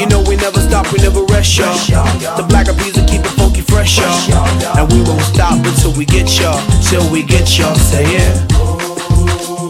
You know we never stop, we never rest, y'all. The black bees will keep it funky fresh, y'all. And we won't stop until we get y'all, till we get y'all. Say yeah.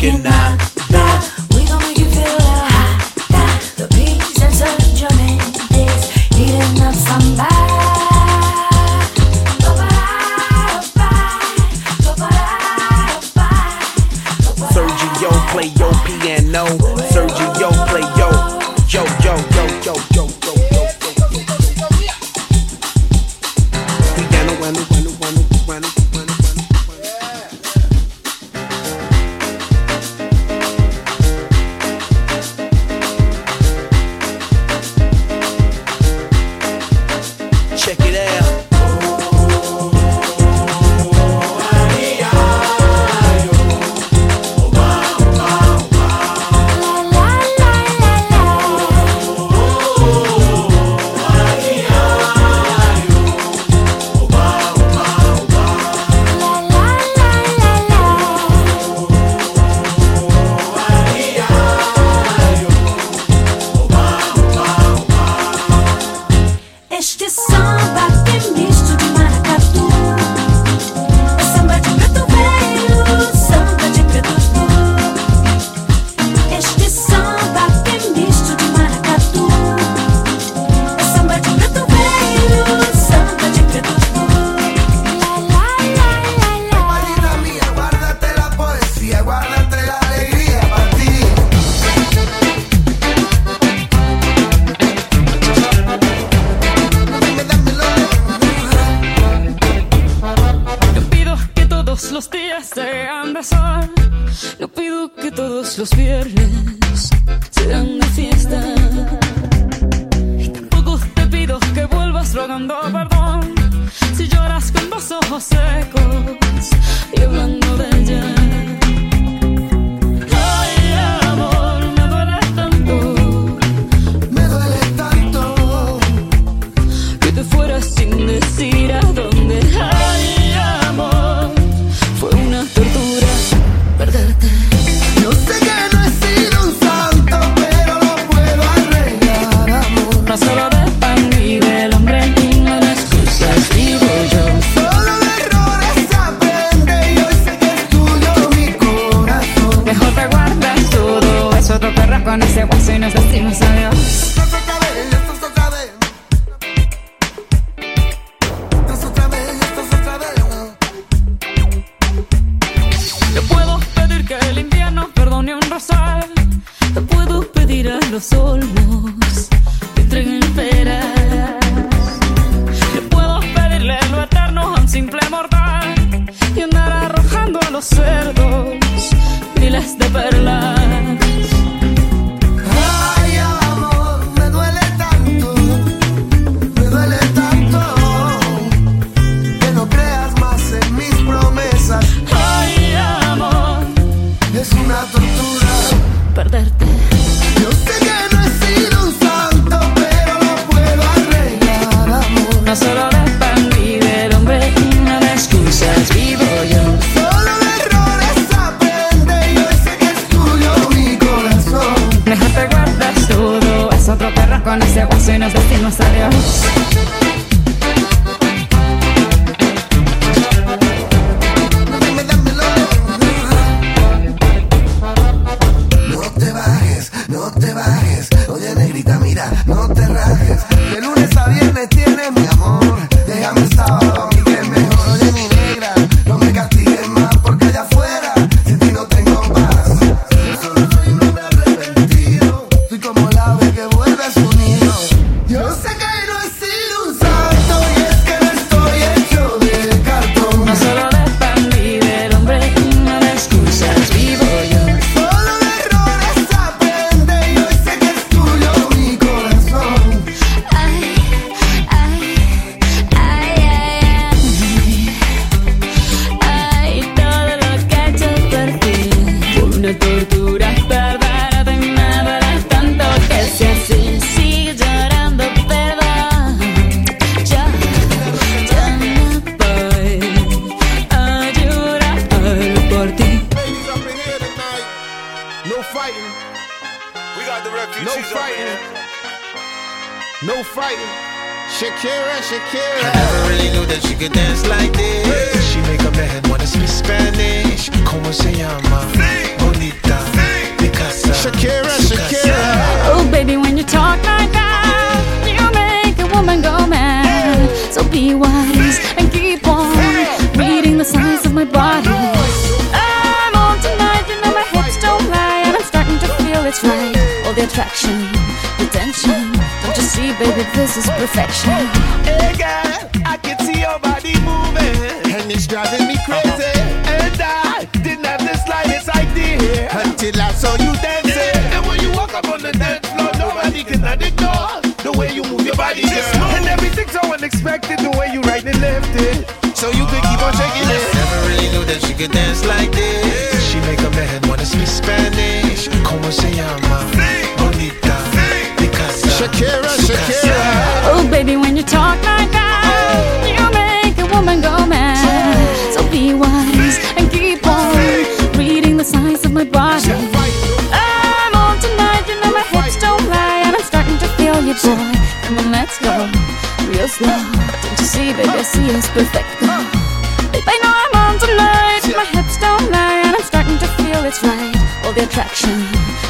que nada. can dance like this. She make a man wanna speak Spanish. Como se llama? Bonita. Uh, because Shakira, Shakira. Oh, baby, when you talk like that, you make a woman go mad. So be wise and keep on reading the signs of my body. I'm on tonight, you know my hips don't lie, and I'm starting to feel you, boy. Come on, let's go real slow. Don't you see, baby, I see perfect. Babe, I know I'm don't lie, and I'm starting to feel it's right. All the attraction,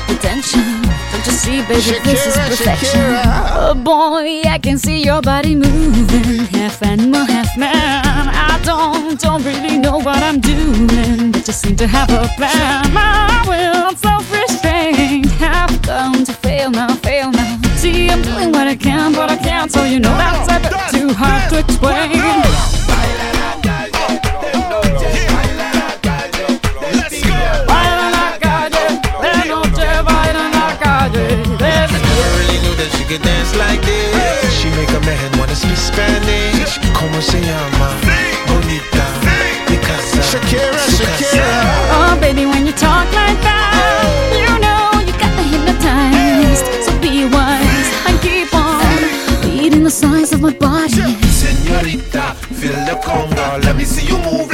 the tension. Don't you see, baby, Shakira, this is perfection. Shakira. Oh boy, I can see your body moving, half animal, half man. I don't, don't really know what I'm doing, but just seem to have a plan. My will, self-restrained have come to fail now, fail now. See, I'm doing what I can, but I can't, so you know that's a bit too hard to explain. dance like this. She make a man wanna speak Spanish. Como se llama? Bonita. Picasa. Shakira, Shakira. Oh, baby, when you talk like that, you know you got the hypnotized. So be wise and keep on beating the size of my body. Senorita, feel the conga. Let me see you move.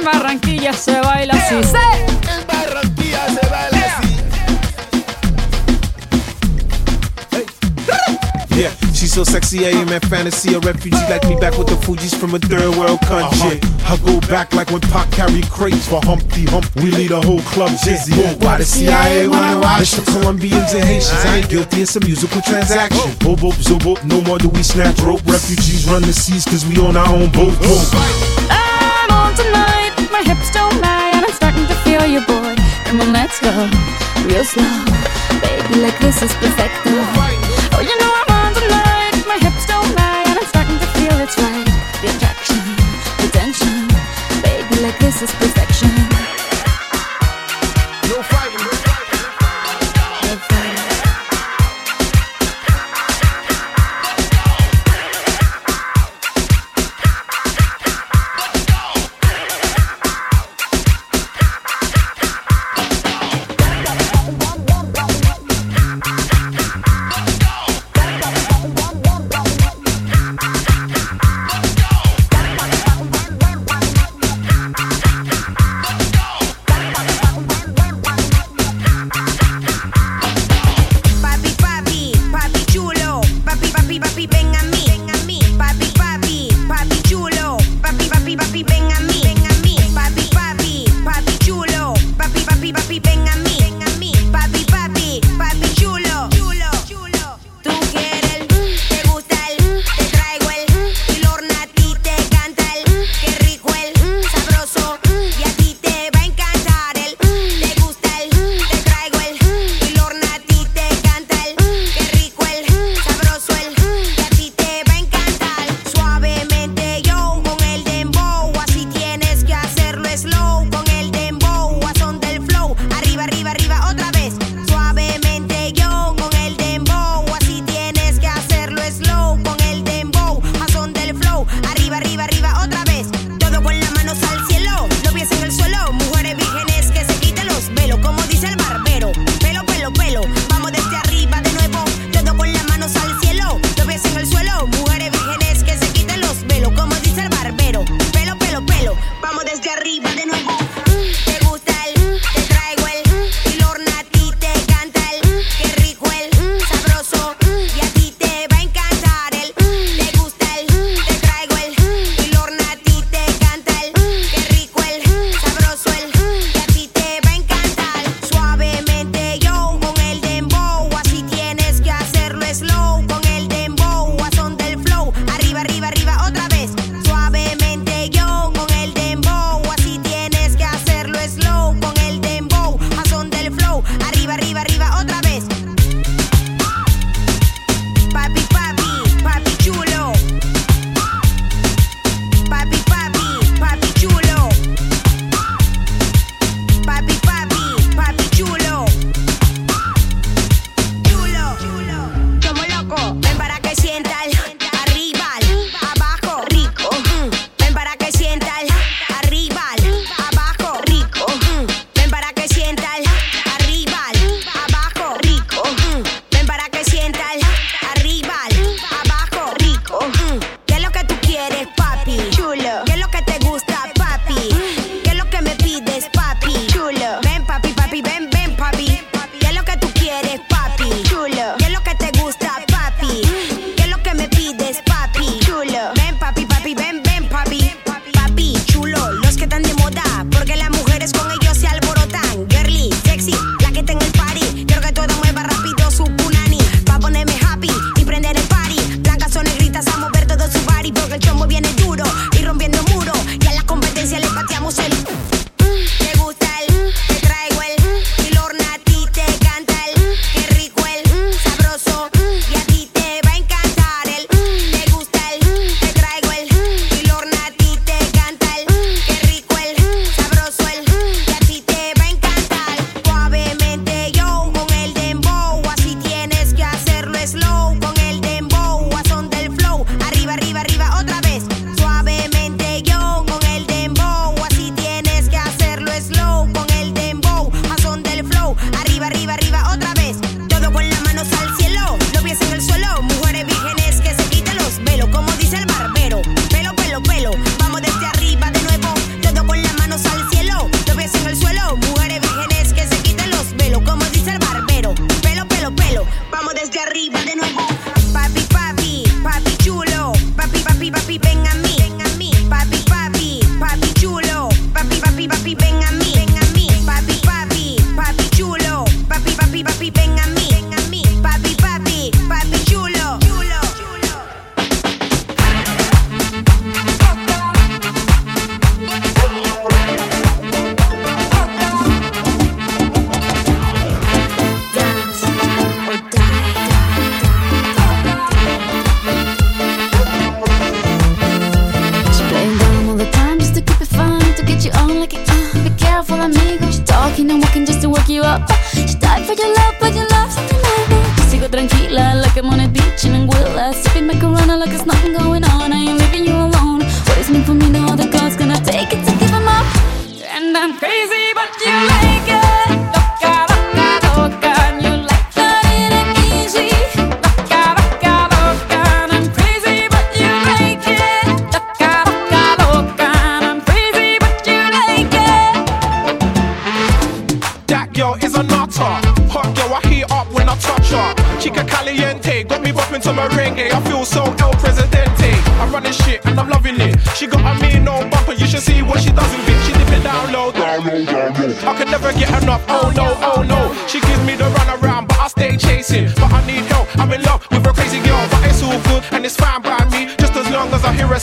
En Barranquilla se baila así. En Barranquilla se baila así. Yeah, she's so sexy, I am a fantasy. A refugee like me back with the Fugees from a third world country. Uh-huh. I go back like when Pac carry crates for Humpty Hump. We lead a whole club dizzy. Why the CIA wanna watch the Colombians and Haitians? I ain't guilty, it's a musical transaction. Oh. Bobo, zobo, no more do we snatch rope. Refugees run the seas cause we on our own boat. I'm on tonight know you're. Come on, let's go, real slow. Baby, like this is perfect. Oh, you know I'm on tonight. My hips don't lie, and I'm starting to feel it's right. The attraction, the tension. Baby, like this is perfect.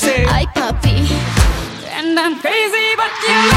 Long as I hear her say. Ay, papi. And I'm crazy, but you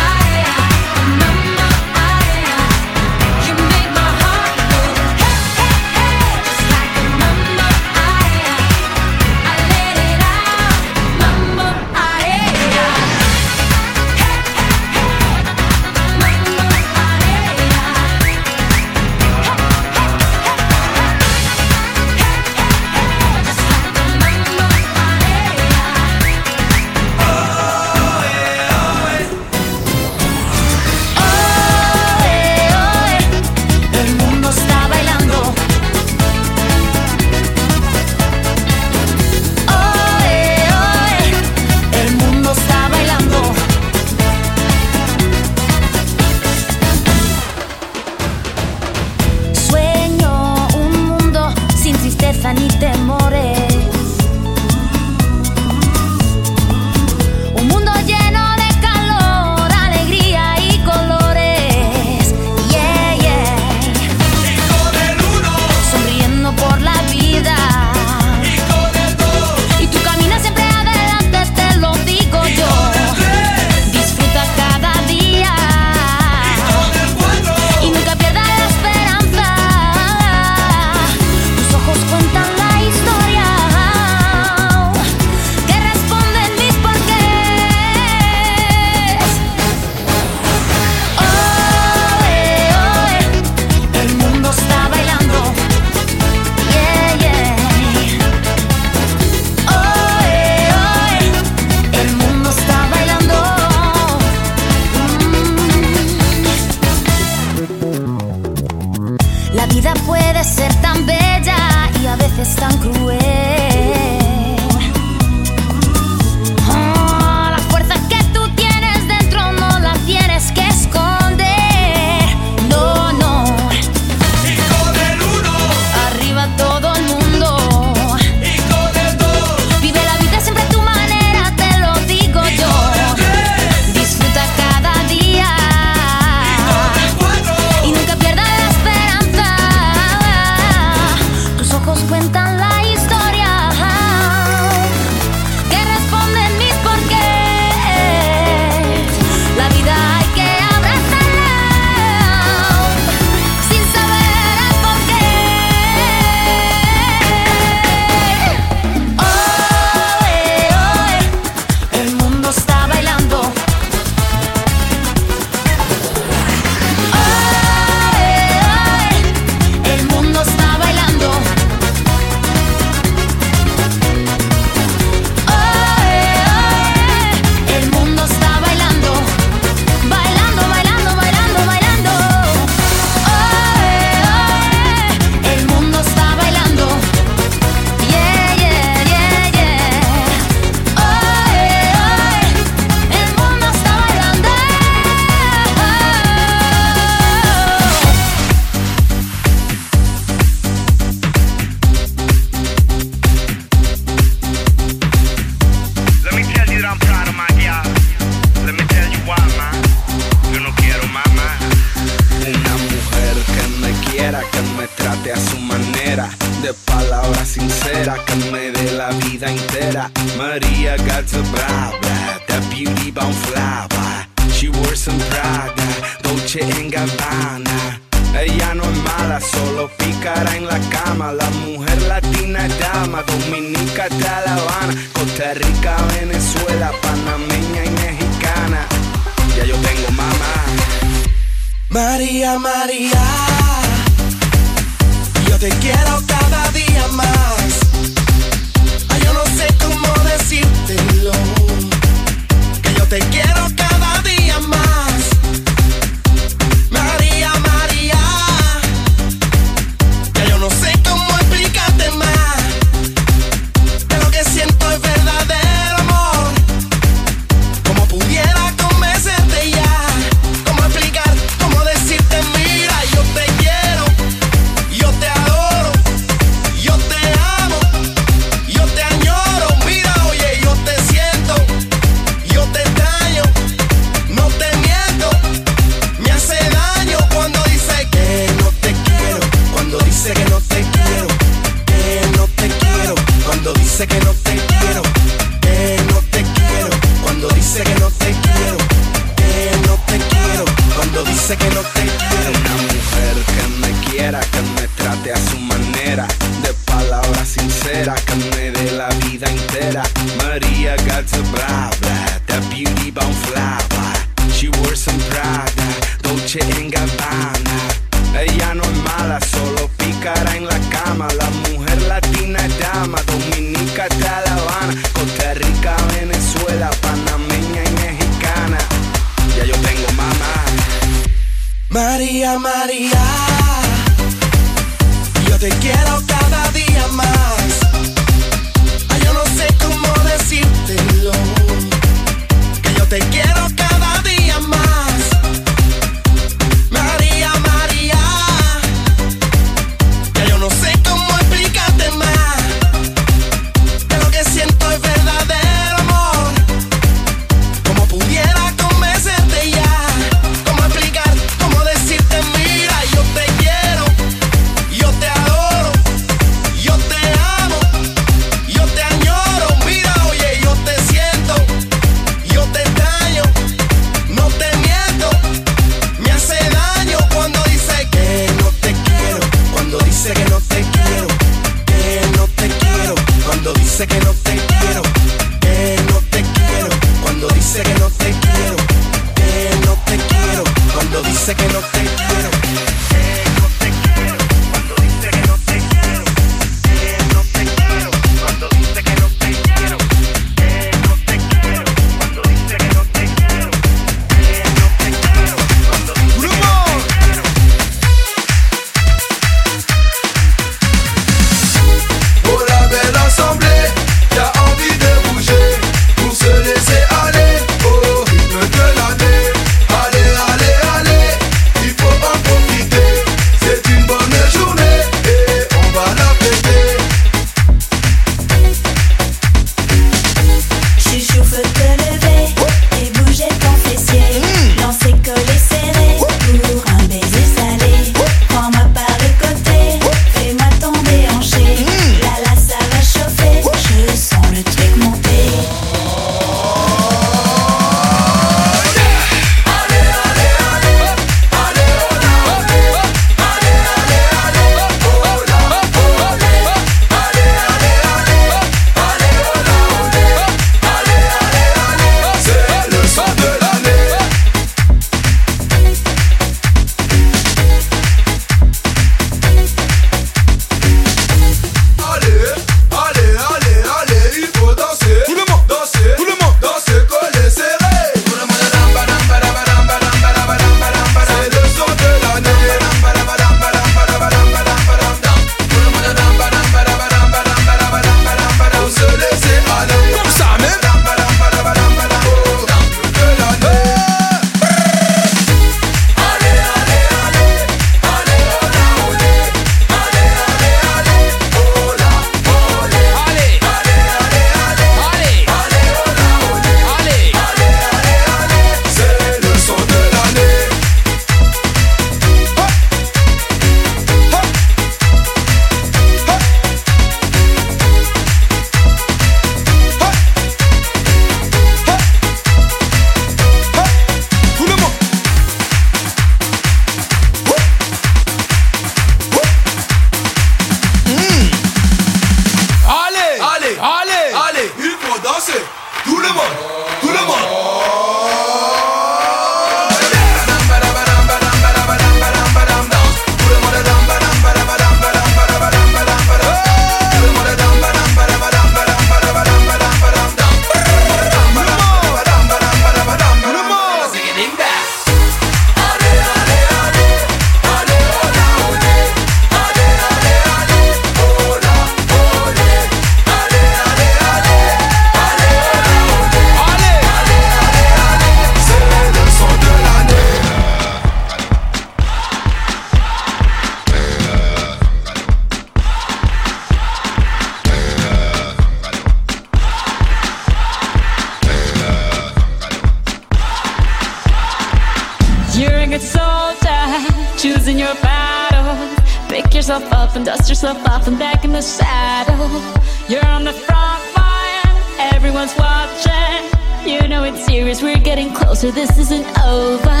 so this isn't over.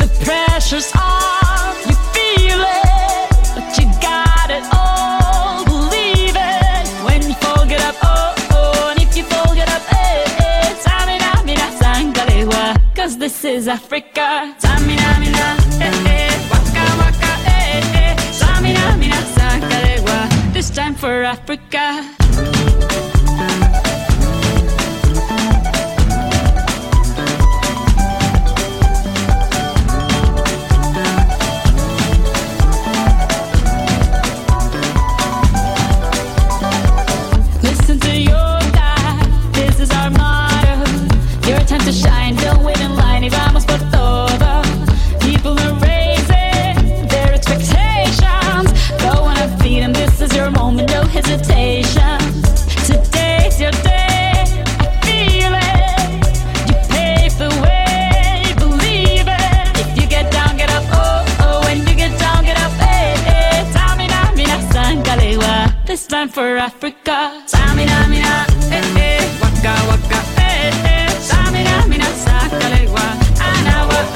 The pressure's off, you feel it, but you got it all. Believe it when you fold it up, oh oh, and if you fold it up, eh eh. Cause this is Africa. this time for Africa. Samina, mina, eh, eh, waka, waka, eh, eh. Samina, mina, sakalewa, anawa.